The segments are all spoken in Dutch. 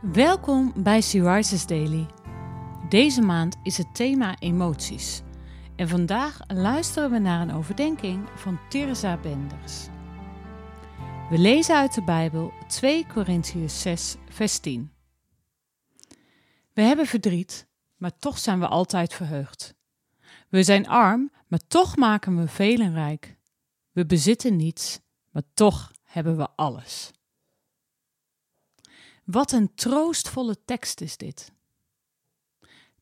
Welkom bij Sea Daily. Deze maand is het thema emoties. En vandaag luisteren we naar een overdenking van Teresa Benders. We lezen uit de Bijbel 2 Korintiërs 6, vers 10. We hebben verdriet, maar toch zijn we altijd verheugd. We zijn arm, maar toch maken we velen rijk. We bezitten niets, maar toch hebben we alles. Wat een troostvolle tekst is dit.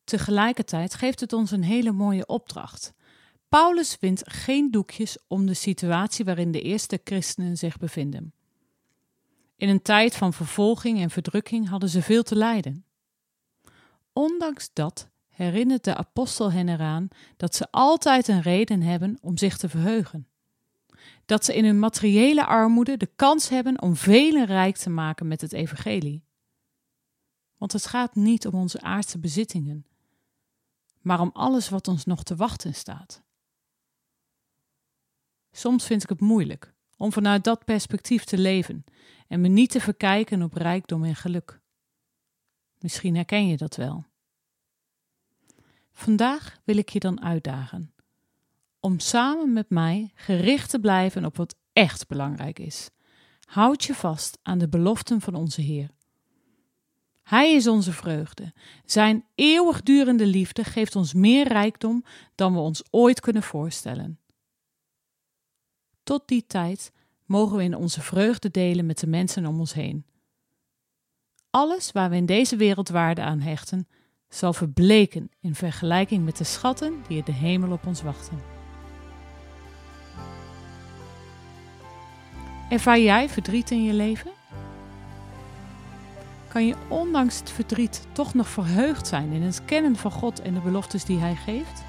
Tegelijkertijd geeft het ons een hele mooie opdracht. Paulus wint geen doekjes om de situatie waarin de eerste christenen zich bevinden. In een tijd van vervolging en verdrukking hadden ze veel te lijden. Ondanks dat herinnert de apostel hen eraan dat ze altijd een reden hebben om zich te verheugen dat ze in hun materiële armoede de kans hebben om velen rijk te maken met het evangelie. Want het gaat niet om onze aardse bezittingen, maar om alles wat ons nog te wachten staat. Soms vind ik het moeilijk om vanuit dat perspectief te leven en me niet te verkijken op rijkdom en geluk. Misschien herken je dat wel. Vandaag wil ik je dan uitdagen om samen met mij gericht te blijven op wat echt belangrijk is. Houd je vast aan de beloften van onze Heer. Hij is onze vreugde. Zijn eeuwigdurende liefde geeft ons meer rijkdom dan we ons ooit kunnen voorstellen. Tot die tijd mogen we in onze vreugde delen met de mensen om ons heen. Alles waar we in deze wereld waarde aan hechten, zal verbleken in vergelijking met de schatten die in de hemel op ons wachten. Ervaar jij verdriet in je leven? Kan je ondanks het verdriet toch nog verheugd zijn in het kennen van God en de beloftes die Hij geeft?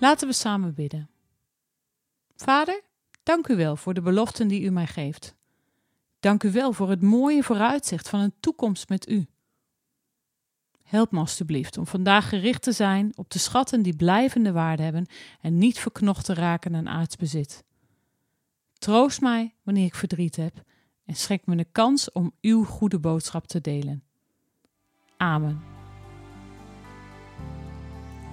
Laten we samen bidden. Vader, dank u wel voor de beloften die u mij geeft. Dank u wel voor het mooie vooruitzicht van een toekomst met u. Help me alstublieft om vandaag gericht te zijn op de schatten die blijvende waarde hebben en niet verknocht te raken aan aardsbezit. Troost mij wanneer ik verdriet heb en schenk me de kans om uw goede boodschap te delen. Amen.